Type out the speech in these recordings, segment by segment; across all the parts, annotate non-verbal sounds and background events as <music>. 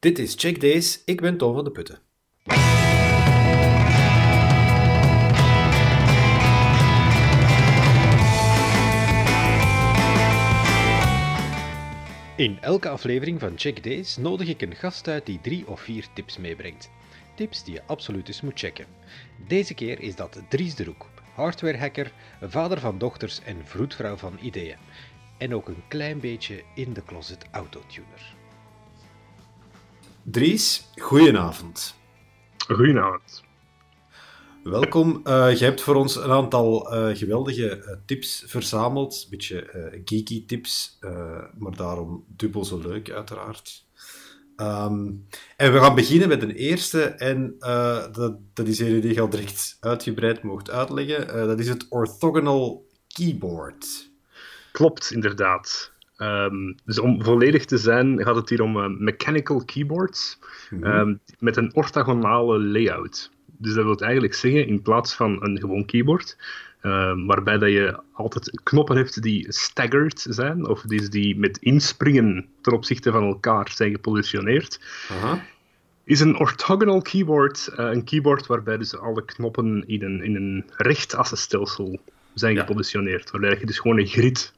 Dit is Check Days, ik ben Tom van de Putten. In elke aflevering van Check Days nodig ik een gast uit die drie of vier tips meebrengt. Tips die je absoluut eens moet checken. Deze keer is dat Dries de Roek, hardwarehacker, vader van dochters en vroedvrouw van ideeën. En ook een klein beetje in de closet autotuner. Dries, goedenavond. Goedenavond. Welkom. Uh, je hebt voor ons een aantal uh, geweldige uh, tips verzameld. Een beetje geeky tips, maar daarom dubbel zo leuk, uiteraard. Um, en we gaan beginnen met een eerste, en dat, dat is een die je al direct uitgebreid mocht uitleggen. dat is het orthogonal keyboard. Klopt, inderdaad. Um, dus om volledig te zijn, gaat het hier om mechanical keyboards mm -hmm. um, met een orthogonale layout. Dus dat wil eigenlijk zeggen, in plaats van een gewoon keyboard, uh, waarbij dat je altijd knoppen hebt die staggered zijn, of die, die met inspringen ten opzichte van elkaar zijn gepositioneerd, Aha. is een orthogonal keyboard uh, een keyboard waarbij dus alle knoppen in een, in een rechtassenstelsel zijn ja. gepositioneerd, waarbij je dus gewoon een grid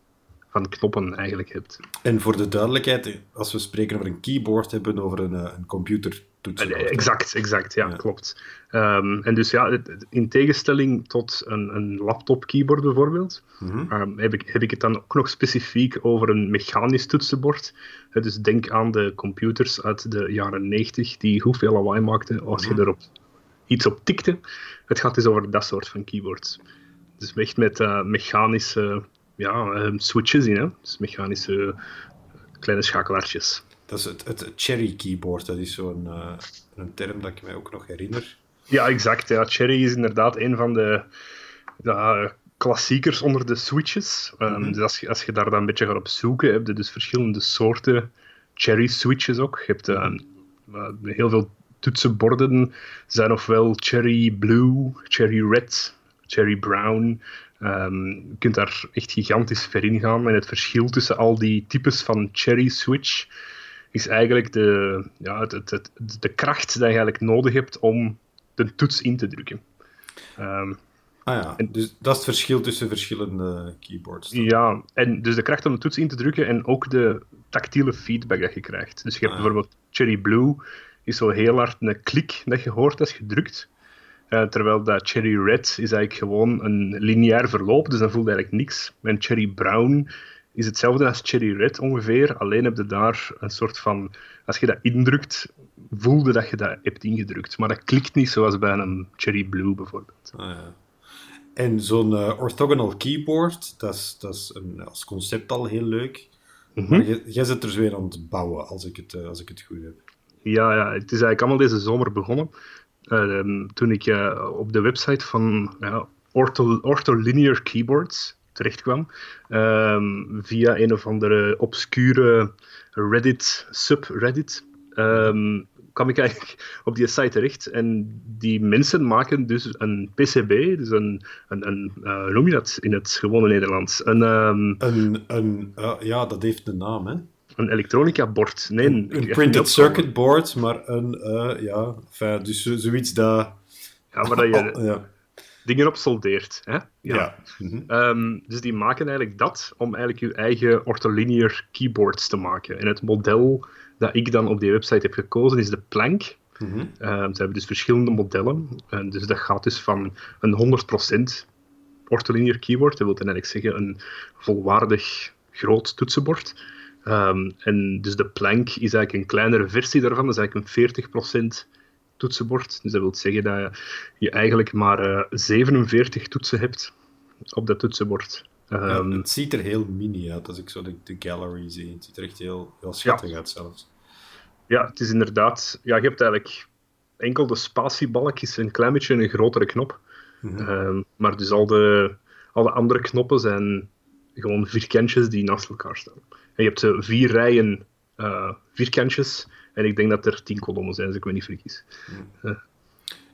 van knoppen eigenlijk hebt. En voor de duidelijkheid, als we spreken over een keyboard, hebben we over een, een computer Exact, exact, ja, ja. klopt. Um, en dus ja, in tegenstelling tot een, een laptop keyboard bijvoorbeeld, mm -hmm. um, heb, ik, heb ik het dan ook nog specifiek over een mechanisch toetsenbord. Dus denk aan de computers uit de jaren 90 die hoeveel lawaai maakten als mm -hmm. je erop iets op tikte. Het gaat dus over dat soort van keyboards. Dus echt met uh, mechanische ja, um, switches in, hè? dus mechanische kleine schakelaartjes. Dat is het, het Cherry keyboard, dat is zo'n uh, een term dat ik mij ook nog herinner. Ja, exact. Ja. Cherry is inderdaad een van de ja, klassiekers onder de switches. Mm -hmm. Dus als je, als je daar dan een beetje gaat op zoeken, heb je dus verschillende soorten Cherry switches ook. Je hebt uh, heel veel toetsenborden zijn ofwel Cherry Blue, Cherry Red, Cherry Brown. Um, je kunt daar echt gigantisch ver in gaan. En het verschil tussen al die types van Cherry switch is eigenlijk de, ja, het, het, het, de kracht die je eigenlijk nodig hebt om de toets in te drukken. Um, ah ja, en, dus dat is het verschil tussen verschillende keyboards. Dan. Ja, en dus de kracht om de toets in te drukken en ook de tactiele feedback dat je krijgt. Dus je hebt ah, ja. bijvoorbeeld Cherry Blue, is zo heel hard een klik dat je hoort als je drukt. Uh, terwijl dat Cherry Red is eigenlijk gewoon een lineair verloop, dus dan voelt eigenlijk niks. En Cherry Brown is hetzelfde als Cherry Red ongeveer, alleen heb je daar een soort van... Als je dat indrukt, voelde dat je dat hebt ingedrukt. Maar dat klikt niet zoals bij een Cherry Blue bijvoorbeeld. Ah, ja. En zo'n uh, orthogonal keyboard, dat is, dat is een, als concept al heel leuk. Mhm. Maar jij zit er weer aan het bouwen, als ik het, uh, als ik het goed heb. Ja, ja, het is eigenlijk allemaal deze zomer begonnen. Uh, toen ik op de website van ortho, Ortholinear Keyboards terecht kwam. Um, via een of andere obscure Reddit, subreddit, um, kwam ik eigenlijk <laughs> op die site terecht. En die mensen maken dus een PCB, dus een, een, een hoe noem je dat in het gewone Nederlands? Een, een, een ja, dat heeft een naam, hè? Een elektronica-bord. Nee, een, een printed circuit board, maar een, uh, ja, enfin, dus zoiets dat... Ja, maar dat je... <laughs> Oh, ja dingen op soldeert. Hè? Ja. ja. Mm -hmm. um, dus die maken eigenlijk dat om eigenlijk je eigen ortholinear keyboards te maken. En het model dat ik dan op die website heb gekozen is de Plank. Mm -hmm. um, ze hebben dus verschillende modellen. En dus dat gaat dus van een 100% ortholinear keyboard, dat wil dan eigenlijk zeggen een volwaardig groot toetsenbord. Um, en dus de Plank is eigenlijk een kleinere versie daarvan, dat is eigenlijk een 40% toetsenbord. Dus dat wil zeggen dat je eigenlijk maar uh, 47 toetsen hebt op dat toetsenbord. Um, ja, het ziet er heel mini uit als ik zo de, de gallery zie. Het ziet er echt heel, heel schattig ja. uit zelfs. Ja, het is inderdaad... Ja, je hebt eigenlijk enkel de spatiebalk is een klein beetje een grotere knop. Mm -hmm. um, maar dus al de, al de andere knoppen zijn gewoon vierkantjes die naast elkaar staan. En je hebt uh, vier rijen uh, vierkantjes en ik denk dat er tien kolommen zijn, als ik me niet vergis. Mm. Uh.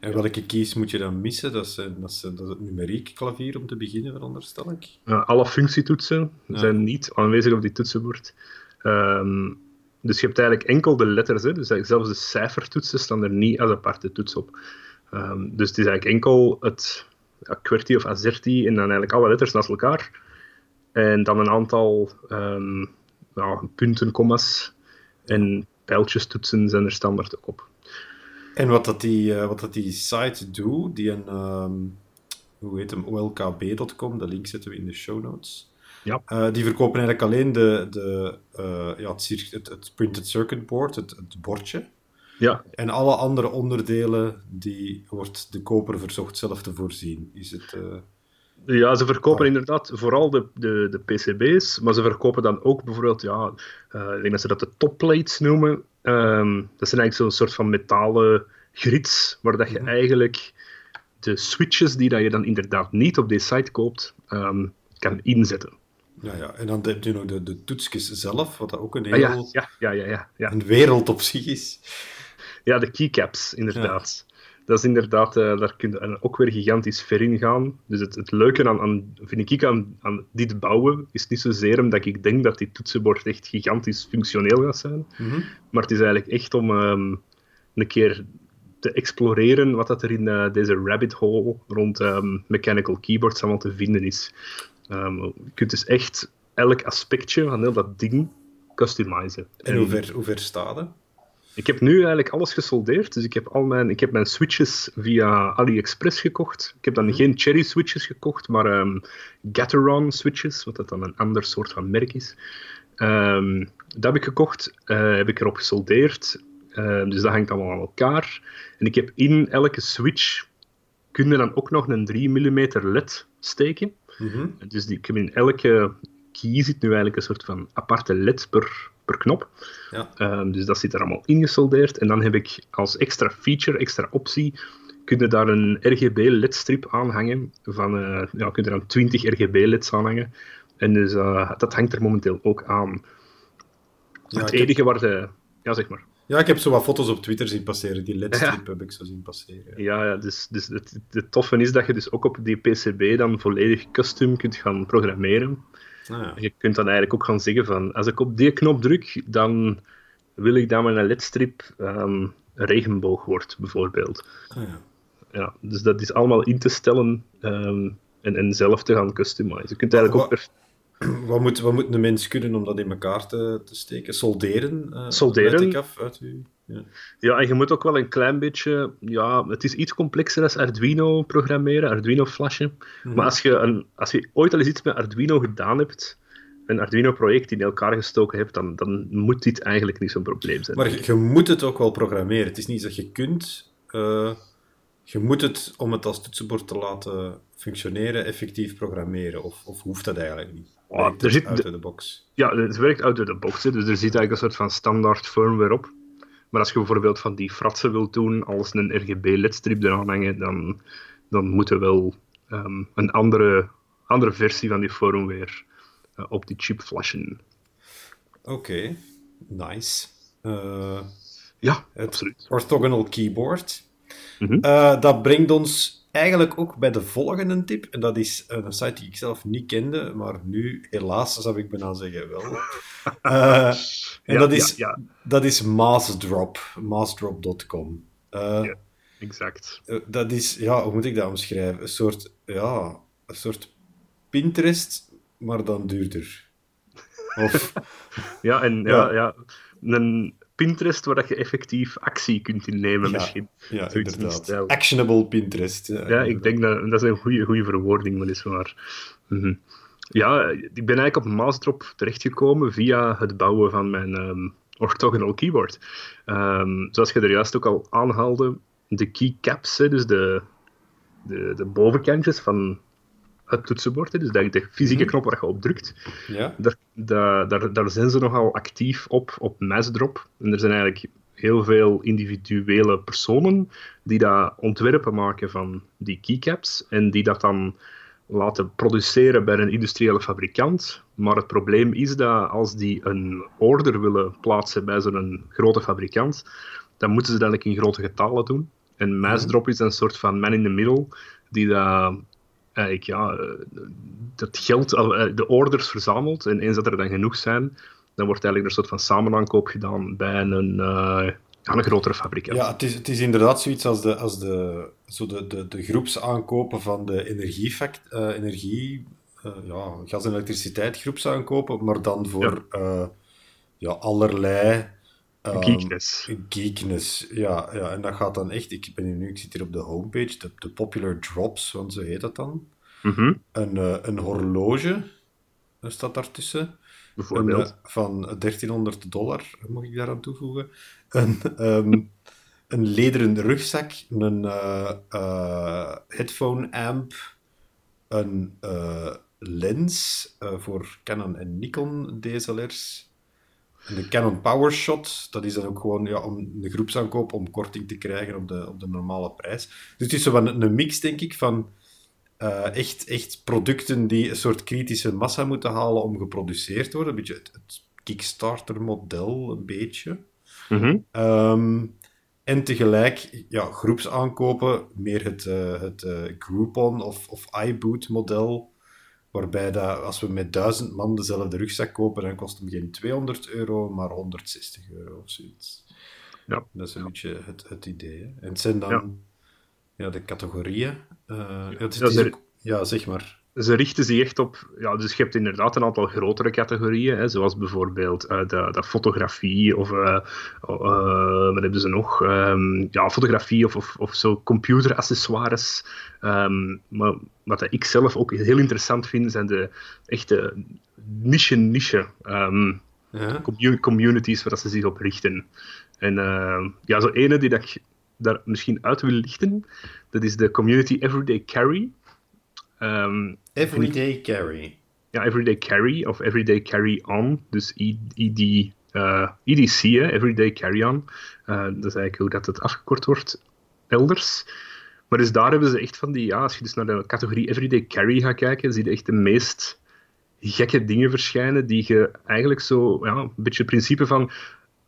En welke keys moet je dan missen? Dat is, dat is, dat is het numeriek klavier om te beginnen, veronderstel ik? Alle functietoetsen ja. zijn niet aanwezig op die toetsenbord. Um, Dus je hebt eigenlijk enkel de letters, hè? dus zelfs de cijfertoetsen staan er niet als aparte toets op. Ehm, dus het is eigenlijk enkel het QWERTY of AZERTY en dan eigenlijk alle letters naast elkaar. En dan een aantal um, ja, punten, commas en pijltjes-toetsen zijn er standaard ook op. En wat dat die, uh, wat dat die site doet, die een, um, hoe heet hem, olkb.com, de link zetten we in de show notes. Ja. Uh, die verkopen eigenlijk alleen de, de, uh, ja, het, het, het, printed circuit board, het, het bordje. Ja. En alle andere onderdelen, die wordt de koper verzocht zelf te voorzien. Is het... Ja, ze verkopen inderdaad vooral de, de, de PCB's, maar ze verkopen dan ook bijvoorbeeld, ja, uh, ik denk dat ze dat de topplates noemen. Um, dat zijn eigenlijk zo'n soort van metalen grids, waar dat je mm. eigenlijk de switches die dat je dan inderdaad niet op deze site koopt, um, kan inzetten. Ja, ja, en dan heb je nog de, de toetsjes zelf, wat dat ook een heel... Ah, ja, ja, ja, ja, ja, een wereld op zich is. Ja, de keycaps, inderdaad. Dat is inderdaad, uh, daar kun je ook weer gigantisch ver in gaan. Dus het, het leuke aan, aan, vind ik aan, aan dit bouwen, is niet zozeer omdat ik denk dat die toetsenbord echt gigantisch functioneel gaat zijn. Mm -hmm. Maar het is eigenlijk echt om um, een keer te exploreren wat dat er in uh, deze rabbit hole rond um, mechanical keyboards allemaal te vinden is. Um, je kunt dus echt elk aspectje van heel dat ding customizen. En hoe ver, hoe ver staat? Ik heb nu eigenlijk alles gesoldeerd. Dus ik heb, al mijn, ik heb mijn switches via AliExpress gekocht. Ik heb dan geen cherry switches gekocht, maar um, Gateron switches, wat dat dan een ander soort van merk is. Um, dat heb ik gekocht, uh, heb ik erop gesoldeerd. Uh, dus dat hangt allemaal aan elkaar. En ik heb in elke switch kun je dan ook nog een 3 mm LED steken. Mm -hmm. Dus die, ik heb in elke key zit nu eigenlijk een soort van aparte LED per, per knop. Ja. Um, dus dat zit er allemaal ingesoldeerd. En dan heb ik als extra feature, extra optie, kun je daar een RGB LED-strip aanhangen. Van, uh, ja, kun je er dan 20 RGB-LEDs aanhangen. En dus uh, dat hangt er momenteel ook aan. Ja, het enige heb... waar de... Ja, zeg maar. Ja, ik heb zo wat foto's op Twitter zien passeren. Die LED-strip ja. heb ik zo zien passeren. Ja, ja dus, dus het, het toffe is dat je dus ook op die PCB dan volledig custom kunt gaan programmeren. Ah, ja. Je kunt dan eigenlijk ook gaan zeggen van, als ik op die knop druk, dan wil ik dat mijn ledstrip um, een regenboog wordt, bijvoorbeeld. Ah, ja. Ja, dus dat is allemaal in te stellen um, en, en zelf te gaan customizen. Je kunt eigenlijk ook... <clears throat> Wat moet, wat moet een mens kunnen om dat in elkaar te, te steken? Solderen? Uh, Solderen. Ik af uit uw... Ja. ja, en je moet ook wel een klein beetje... Ja, het is iets complexer als Arduino programmeren, Arduino flashen. Mhm. Maar als je, een, als je ooit al eens iets met Arduino gedaan hebt, een Arduino-project in elkaar gestoken hebt, dan, dan moet dit eigenlijk niet zo'n probleem zijn. Maar je, je, moet het ook wel programmeren. Het is niet dat je kunt... Uh, je moet het, om het als toetsenbord te laten functioneren, effectief programmeren. Of, of hoeft dat eigenlijk niet? Oh, er zit out of the box. Ja, het werkt out of the box. Hè. Dus er zit eigenlijk een soort van standaard firmware op. Maar als je bijvoorbeeld van die fratsen wilt doen, als een RGB-ledstrip eraan hangen, dan, dan moet er wel um, een andere, andere versie van die firmware uh, op die chip flashen. Oké, okay. nice. Uh, ja, het absoluut. Orthogonal keyboard. Mm -hmm. uh, dat brengt ons eigenlijk ook bij de volgende tip. En dat is een site die ik zelf niet kende, maar nu helaas zou ik bijna zeggen wel. Uh, <laughs> en Ja, dat, is, ja, ja. dat is Massdrop, massdrop.com. Uh, Ja. Exact. eh, dat is, ja, hoe moet ik dat omschrijven? Een soort, ja, een soort Pinterest, maar dan duurder. <laughs> Of, Ja, en ja. Ja, een Pinterest waar dat je effectief actie kunt innemen, Ja. misschien. ja, Zoiets inderdaad. Actionable Pinterest. Ja, Ja, ik denk dat dat is een goede, goede verwoording, weliswaar. Mhm. Ja, ik ben eigenlijk op Maasdrop terechtgekomen via het bouwen van mijn ehm, orthogonal keyboard. Ehm, zoals je er juist ook al aanhaalde, de keycaps, dus de, de, de bovenkantjes van het toetsenbord, hè, dus dat- de fysieke Mhm. knop waar je op drukt, Ja? daar, daar, daar, zijn ze nogal actief op, op Massdrop. En er zijn eigenlijk heel veel individuele personen die dat ontwerpen maken van die keycaps en die dat dan laten produceren bij een industriële fabrikant. Maar het probleem is dat als die een order willen plaatsen bij zo'n grote fabrikant, dan moeten ze dat eigenlijk in grote getallen doen. En Massdrop is een soort van man in the middle die dat eigenlijk ja, eh, dat geld, eh, de orders verzamelt. En eens dat er dan genoeg zijn, dan wordt eigenlijk een soort van samenaankoop gedaan bij een, uh, een grotere fabrikant. Ja, het is, het is inderdaad zoiets als de, als de, zo de, de, de groepsaankopen van de energiefact, uh, energie, uh, ja, gas- en elektriciteit groepsaankopen, maar dan voor ja. ja allerlei Um, geekness. Geekness, ja, ja. En dat gaat dan echt... Ik, ben nu, ik zit hier op de homepage, de, de Popular Drops, want zo heet dat dan. Mm -hmm. een, uh, een horloge staat daartussen. Bijvoorbeeld. Een, uh, van 1300 dollar, mag ik daaraan toevoegen. Een, um, <laughs> een lederen rugzak, een uh, headphone amp, een lens voor Canon en Nikon DSLR's. De Canon PowerShot, dat is dan ook gewoon ja, om de groepsaankoop om korting te krijgen op de, op de normale prijs. Dus het is zo een, een mix, denk ik, van uh, echt, echt producten die een soort kritische massa moeten halen om geproduceerd te worden. Een beetje het, het Kickstarter-model, een beetje. Mm -hmm. um, en tegelijk ja, groepsaankopen, meer het, uh, het uh, Groupon of, of iBoot-model. Waarbij dat, als we met duizend man dezelfde rugzak kopen, dan kost hem geen 200 euro, maar 160 euro of zoiets. Ja. Dat is een beetje het, het idee. Hè? En het zijn dan ja. ja de categorieën. Uh, het is, ja, zeg maar. Ze richten zich echt op, ja, dus je hebt inderdaad een aantal grotere categorieën, hè, zoals bijvoorbeeld eh, de, de fotografie of eh, eh, wat hebben ze nog? Ehm, ja, fotografie of, of, of zo computeraccessoires. Ehm, maar wat ik zelf ook heel interessant vind, zijn de echte niche-niche ehm, Ja. communities waar ze zich op richten. En ja, zo ene die dat ik daar misschien uit wil lichten, dat is de community Everyday Carry. Ehm, Everyday carry. ja, Everyday Carry of Everyday Carry On, dus ED, eh, EDC, hè, Everyday Carry On. Eh, dat is eigenlijk hoe dat het afgekort wordt elders. Maar dus daar hebben ze echt van die, ja, als je dus naar de categorie Everyday Carry gaat kijken, zie je echt de meest gekke dingen verschijnen die je eigenlijk zo, ja, een beetje het principe van,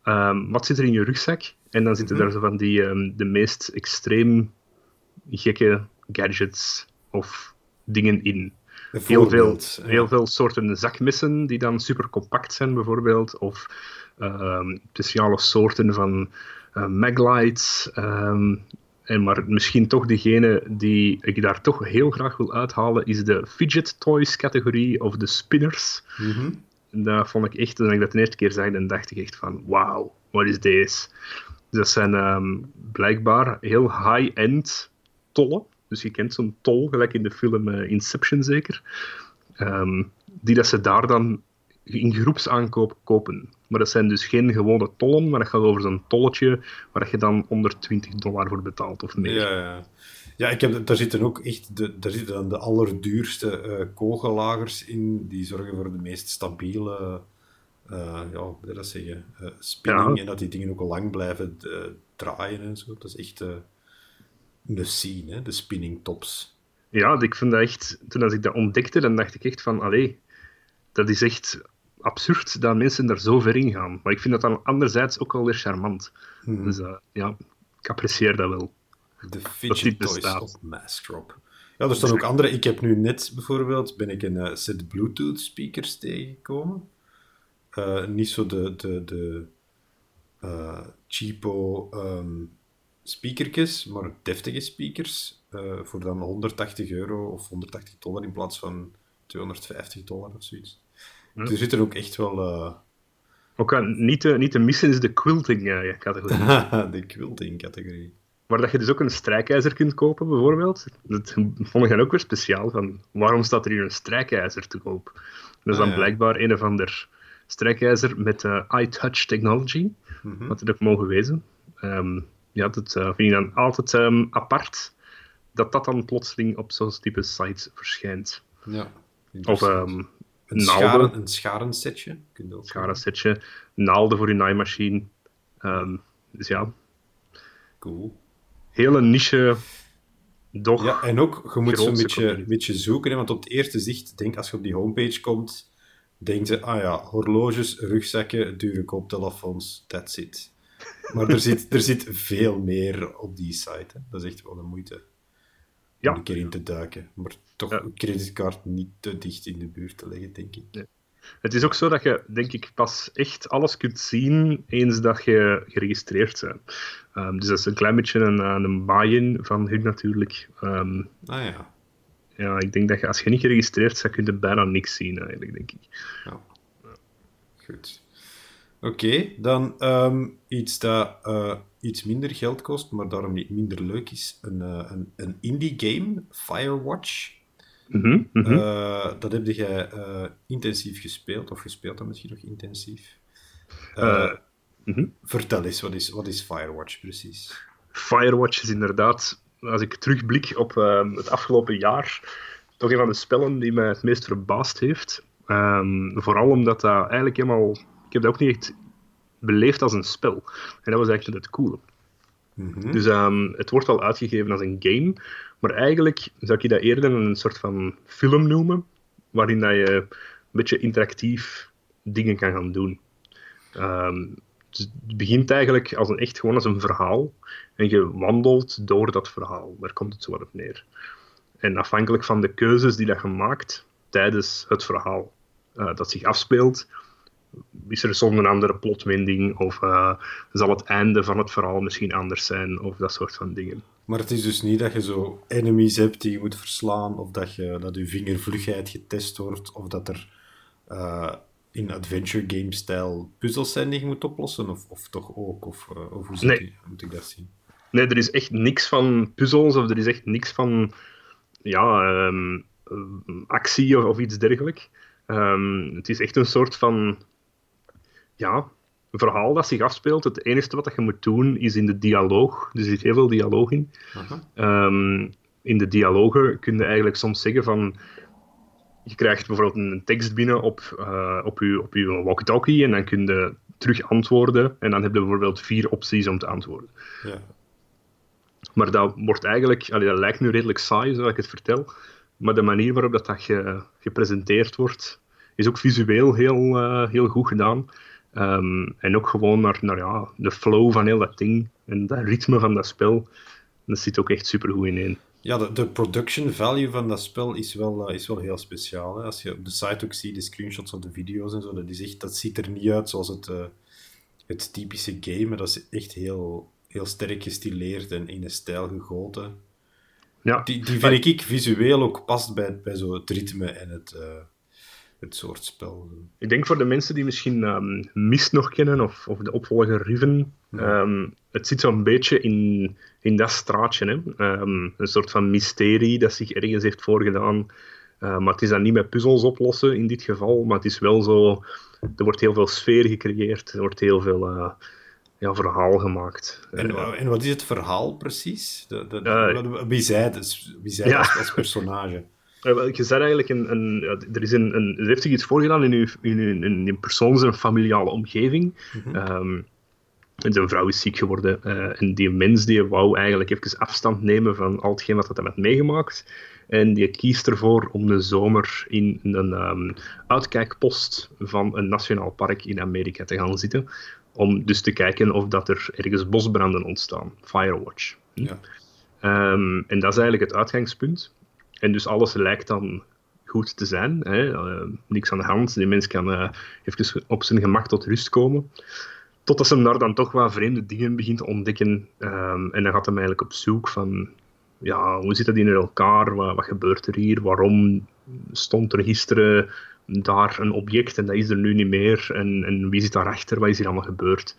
ehm, wat zit er in je rugzak? En dan zitten Mhm. daar zo van die, ehm, de meest extreem gekke gadgets of dingen in. Heel veel, heel veel soorten zakmessen die dan super compact zijn, bijvoorbeeld. Of ehm, speciale soorten van eh, maglights. ehm, en maar misschien toch degene die ik daar toch heel graag wil uithalen, is de fidget toys categorie of de spinners. En dat vond ik echt, toen ik dat de eerste keer zag, dan dacht ik echt van, wauw, wat is deze? Dus dat zijn ehm, blijkbaar heel high-end tollen. Dus je kent zo'n tol, gelijk in de film eh, Inception zeker. Ehm, die dat ze daar dan in groepsaankoop kopen. Maar dat zijn dus geen gewone tollen, maar dat gaat over zo'n tolletje waar je dan 120 dollar voor betaalt of meer. Ja, ja. ja ik heb, daar zitten ook echt de, daar zitten dan de allerduurste eh kogellagers in. Die zorgen voor de meest stabiele eh, ja, hoe moet je dat zeggen? eh, spinning. Ja. En dat die dingen ook lang blijven draaien en zo. Dat is echt een scene, hè? de spinning tops. Ja, ik vind dat echt... Toen als ik dat ontdekte, dan dacht ik echt van... Allee, dat is echt absurd dat mensen daar zo ver in gaan. Maar ik vind dat dan anderzijds ook wel weer charmant. Mhm. Dus eh, ja, ik apprecieer dat wel. De fidget toys bestaat. op Massdrop. Ja, er staan ook andere. Ik heb nu net bijvoorbeeld ben ik een eh, set Bluetooth speakers tegengekomen. Eh, niet zo de, de, de cheapo ehm speakertjes, maar deftige speakers. eh, voor dan 180 euro of 180 dollar in plaats van 250 dollar of zoiets. Ja. Dus er zitten ook echt wel eh, Ook eh, niet, te, niet te missen is de quilting-categorie. <laughs> de quilting categorie. waar dat je dus ook een strijkijzer kunt kopen, bijvoorbeeld. Dat vond ik dan ook weer speciaal. Van, waarom staat er hier een strijkijzer te koop? Dat is dan Ah, ja. blijkbaar een of ander strijkijzer met eh iTouch technology. Mhm. wat het ook mogen wezen. Ehm, ja, dat eh, vind ik dan altijd ehm, apart dat dat dan plotseling op zo'n type sites verschijnt. Ja. Of ehm, een, scharen, een scharensetje. Ook scharensetje, naalden voor je naaimachine. Ehm, dus ja, Cool. hele niche, doch Ja, en ook, je moet zo'n beetje, community. beetje zoeken, hè, want op het eerste zicht, denk als je op die homepage komt, denk je, ah ja, horloges, rugzakken, dure kooptelefoons, that's it. Maar er zit, er zit veel meer op die site. Hè. Dat is echt wel de moeite Ja. om een keer in te duiken. Maar toch een creditcard niet te dicht in de buurt te leggen, denk ik. Het is ook zo dat je, denk ik, pas echt alles kunt zien eens dat je geregistreerd bent. Ehm, dus dat is een klein beetje een, een buy-in van hun natuurlijk. Um, ah ja. Ja, ik denk dat je, als je niet geregistreerd bent, kun je bijna niks zien eigenlijk, denk ik. Ja. Goed. Oké, dan um, iets dat uh, iets minder geld kost, maar daarom niet minder leuk is. Een, uh, een, een indie game, Firewatch. Mm -hmm, mm -hmm. Uh, dat heb jij intensief gespeeld, of gespeeld dan misschien nog intensief. -hmm. Vertel eens, wat is, wat is Firewatch precies? Firewatch is inderdaad, als ik terugblik op ehm, het afgelopen jaar, toch een van de spellen die mij het meest verbaasd heeft. Um, vooral omdat dat eigenlijk helemaal ik heb dat ook niet echt beleefd als een spel. En dat was eigenlijk het coole. Mm -hmm. Dus um, het wordt al uitgegeven als een game, maar eigenlijk zou ik dat eerder een soort van film noemen, waarin dat je een beetje interactief dingen kan gaan doen. Um, dus het begint eigenlijk als een, echt gewoon als een verhaal en je wandelt door dat verhaal. Daar komt het zo wat op neer. En afhankelijk van de keuzes die dat je maakt tijdens het verhaal uh, dat zich afspeelt, is er soms een andere plotwending of uh, zal het einde van het verhaal misschien anders zijn of dat soort van dingen. Maar het is dus niet dat je zo enemies hebt die je moet verslaan of dat, je, dat je vingervlugheid getest wordt of dat er uh, in adventure game stijl puzzels zijn die je moet oplossen of, of toch ook? Of, uh, of hoe zit nee. die, moet ik dat zien? Nee, er is echt niks van puzzels of er is echt niks van ja, um, actie of, of iets dergelijks. Um, het is echt een soort van ja, een verhaal dat zich afspeelt. Het enige wat je moet doen is in de dialoog. Er zit heel veel dialoog in. Uh-huh. Um, in de dialogen kun je eigenlijk soms zeggen van. Je krijgt bijvoorbeeld een tekst binnen op, uh, op, je, op je walkie-talkie en dan kun je terug antwoorden. En dan heb je bijvoorbeeld vier opties om te antwoorden. Ja. Maar dat wordt eigenlijk, allee, dat lijkt nu redelijk saai zoals ik het vertel. Maar de manier waarop dat, dat ge, gepresenteerd wordt, is ook visueel heel, uh, heel goed gedaan. Um, en ook gewoon naar, naar ja, de flow van heel dat ding en dat ritme van dat spel. Dat zit ook echt super goed ineen. Ja, de, de, production value van dat spel is wel, uh, is wel heel speciaal. Hè? Als je op de site ook ziet, de screenshots of de video's en zo, dat, is echt, dat ziet er niet uit zoals het, uh, het typische game. Maar dat is echt heel, heel sterk gestileerd en in een stijl gegoten. Ja. Die, die vind ik visueel ook past bij, bij zo het ritme en het, uh, het soort spel. Ik denk voor de mensen die misschien um, Mist nog kennen of, of de opvolger Riven, ja. um, het zit zo'n beetje in, in dat straatje. Hè? Um, een soort van mysterie dat zich ergens heeft voorgedaan. Uh, maar het is dan niet met puzzels oplossen in dit geval, maar het is wel zo. Er wordt heel veel sfeer gecreëerd, er wordt heel veel uh, ja, verhaal gemaat. En, en, wat is het verhaal precies? De, de, wie zij, dus, wie zij ja. als, als personage? <laughs> Uh, je zei eigenlijk, een, een, ja, er, is een, een, er heeft zich iets voorgedaan in uw, in in uw persoons- en familiale omgeving. Um, en zijn vrouw is ziek geworden. Uh, en die mens die wou eigenlijk even afstand nemen van al hetgeen wat hij had meegemaakt. En die kiest ervoor om de zomer in een um, uitkijkpost van een nationaal park in Amerika te gaan zitten. Om dus te kijken of dat er ergens bosbranden ontstaan. Firewatch. Ja. Um, en dat is eigenlijk het uitgangspunt. En dus alles lijkt dan goed te zijn. Hè? Uh, niks aan de hand. Die mens kan uh, even op zijn gemak tot rust komen. Totdat ze daar dan toch wat vreemde dingen begint te ontdekken. Um, en dan gaat hij eigenlijk op zoek van... Ja, hoe zit dat in elkaar? Wat, wat gebeurt er hier? Waarom stond er gisteren daar een object en dat is er nu niet meer? En, en wie zit daarachter? Wat is hier allemaal gebeurd?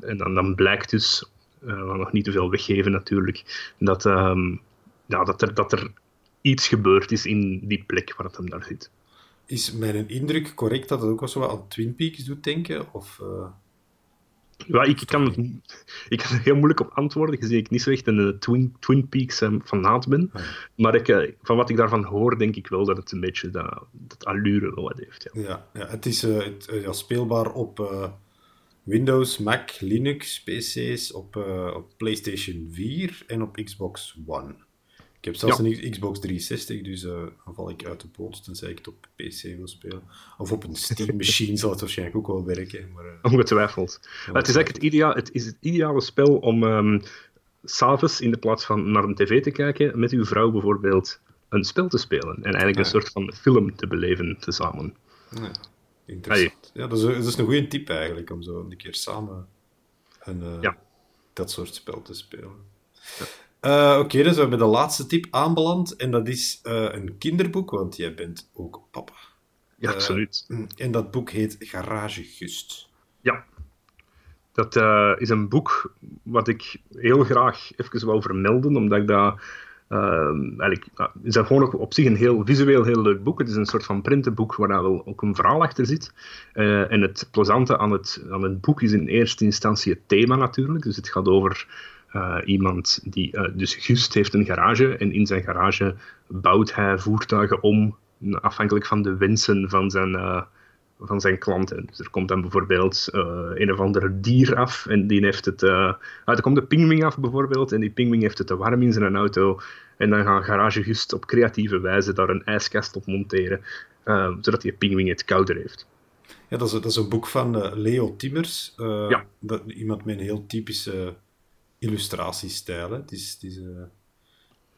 En dan, dan blijkt dus... Uh, nog niet te veel weggeven natuurlijk. Dat, um, ja, dat, er, dat er iets gebeurd is in die plek waar het hem daar zit. Is mijn indruk correct dat het ook wel zo aan Twin Peaks doet denken? Of, uh... ja, ik, kan, ik kan er heel moeilijk op antwoorden, gezien ik niet zo echt een uh, Twin, Twin Peaks um, fanaat ben. Ah. Maar ik, van wat ik daarvan hoor, denk ik wel dat het een beetje dat, dat allure wel wat heeft. Ja, ja, ja het is het, ja, speelbaar op Windows, Mac, Linux, PC's, op, op PlayStation 4 en op Xbox One. Ik heb zelfs ja. een Xbox 360, dus uh, dan val ik uit de boot tenzij ik het op PC wil spelen. Of op een Steam <laughs> Machine zal het waarschijnlijk ook wel werken. Maar, uh, Ongetwijfeld. Maar het is eigenlijk het, idea het, is het ideale spel om um, s'avonds in de plaats van naar een tv te kijken, met uw vrouw bijvoorbeeld een spel te spelen. En eigenlijk Ah, ja. een soort van film te beleven tezamen. Ja. interessant. Ja, dat is, dat is een goede tip eigenlijk, om zo een keer samen een, uh, Ja. dat soort spel te spelen. Eh, Oké, dus we hebben de laatste tip aanbeland. En dat is eh, een kinderboek, want jij bent ook papa. Ja, Eh, absoluut. En dat boek heet Garage Gust. Ja. Dat is een boek wat ik heel graag even wou vermelden, omdat ik dat... eigenlijk, ja, is dat gewoon ook op zich een heel visueel heel leuk boek. Het is een soort van printenboek waar daar wel ook een verhaal achter zit. En het plezante aan het, aan het boek is in eerste instantie het thema natuurlijk. Dus het gaat over iemand die... eh, dus Gust heeft een garage en in zijn garage bouwt hij voertuigen om, afhankelijk van de wensen van zijn... eh, van zijn klanten. Dus er komt dan bijvoorbeeld eh, een of ander dier af en die heeft het... eh, ah, er komt de pingwing af bijvoorbeeld en die pingwing heeft het te warm in zijn auto en dan gaat Garage Gust op creatieve wijze daar een ijskast op monteren, eh, zodat die pingwing het kouder heeft. Ja, dat is, dat is een boek van eh, Leo Timmers. Eh, Ja. dat, iemand met een heel typische illustratiestijl. Hè. Het is, het is, eh,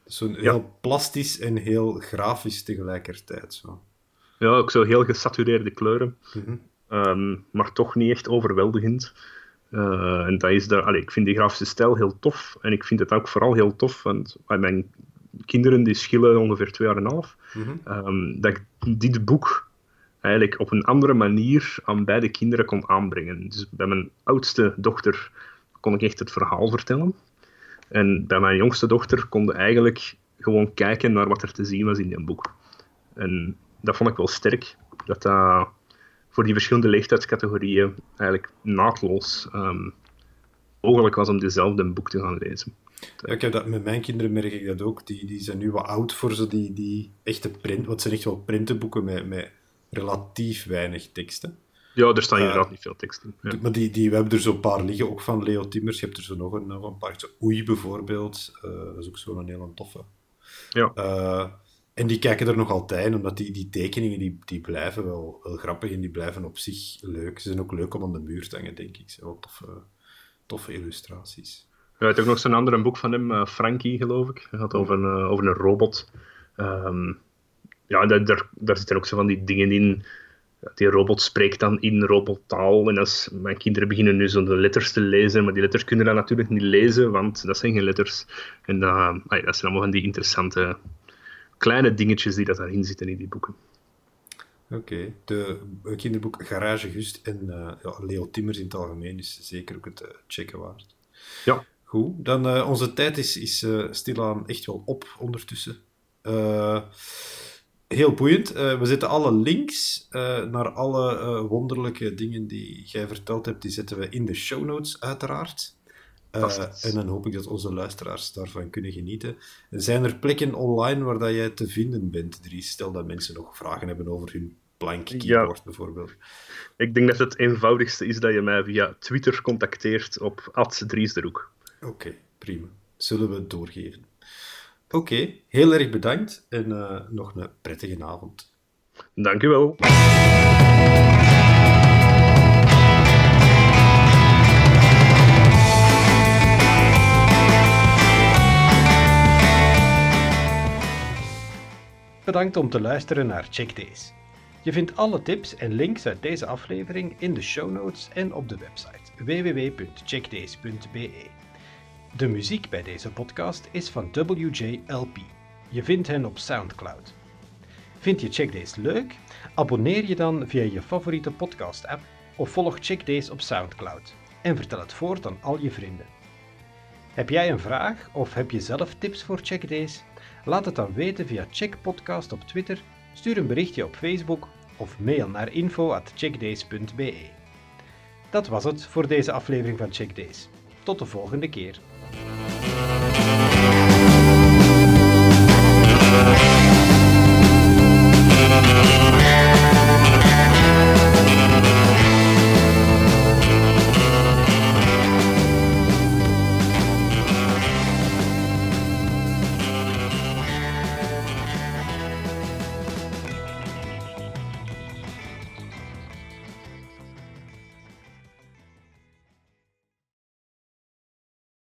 is zo'n heel plastisch en heel grafisch tegelijkertijd. Zo. Ja, ook zo heel gesatureerde kleuren, Mhm. ehm, maar toch niet echt overweldigend. Eh, en dat is daar, allee, ik vind die grafische stijl heel tof. En ik vind het ook vooral heel tof, want eh, mijn kinderen die schillen ongeveer twee jaar en een half. Mhm. ehm, dat ik dit boek eigenlijk op een andere manier aan beide kinderen kon aanbrengen. Dus bij mijn oudste dochter kon ik echt het verhaal vertellen. En bij mijn jongste dochter konden eigenlijk gewoon kijken naar wat er te zien was in dat boek. En dat vond ik wel sterk. Dat dat voor die verschillende leeftijdscategorieën eigenlijk naadloos ehm, mogelijk was om dezelfde boek te gaan lezen. Ja, ik heb dat, met mijn kinderen merk ik dat ook. Die, die zijn nu wat oud voor zo die, die echte print. Want het zijn echt wel printenboeken met, met relatief weinig teksten. Ja, er staan Eh, inderdaad niet veel tekst in. Ja. Maar die, die, we hebben er zo'n paar liggen, ook van Leo Timmers. Je hebt er zo nog een, nog een paar. Oei bijvoorbeeld. Eh, dat is ook zo'n hele toffe. Ja. Eh, en die kijken er nog altijd in, omdat die, die tekeningen die, die blijven wel, wel grappig en die blijven op zich leuk. Ze zijn ook leuk om aan de muur te hangen, denk ik. Ze zijn wel toffe, toffe illustraties. Je hebt ook nog zo'n ander boek van hem, Frankie, geloof ik. Het gaat over een, over een robot. Ehm, ja, daar, daar, daar zitten ook zo van die dingen in. Die robot spreekt dan in robottaal. En als mijn kinderen beginnen nu zo de letters te lezen, maar die letters kunnen dan natuurlijk niet lezen, want dat zijn geen letters. En dat, dat zijn allemaal van die interessante kleine dingetjes die dat daarin zitten in die boeken. Oké, de eh, kinderboek Garage Gust en eh, ja, Leo Timmers in het algemeen is zeker ook het eh, checken waard. Ja. Goed, dan onze tijd is, is stilaan echt wel op ondertussen. Eh, heel boeiend. Eh, we zetten alle links eh, naar alle eh, wonderlijke dingen die jij verteld hebt, die zetten we in de show notes uiteraard. En dan hoop ik dat onze luisteraars daarvan kunnen genieten. Zijn er plekken online waar dat jij te vinden bent, Dries? Stel dat mensen nog vragen hebben over hun blank Ja. keyboard bijvoorbeeld. Ik denk dat het eenvoudigste is dat je mij via Twitter contacteert op @driesderoek. Oké, prima. Zullen we het doorgeven. Oké, heel erg bedankt en eh, nog een prettige avond. Dank u wel. Bedankt om te luisteren naar Check Days. Je vindt alle tips en links uit deze aflevering in de show notes en op de website www.checkdays.be. De muziek bij deze podcast is van WJLP. Je vindt hen op SoundCloud. Vind je Check Days leuk? Abonneer je dan via je favoriete podcast-app of volg Check Days op SoundCloud en vertel het voort aan al je vrienden. Heb jij een vraag of heb je zelf tips voor Check Days? Laat het dan weten via Check Podcast op Twitter, stuur een berichtje op Facebook of mail naar info@checkdays.be. Dat was het voor deze aflevering van Check Days. Tot de volgende keer.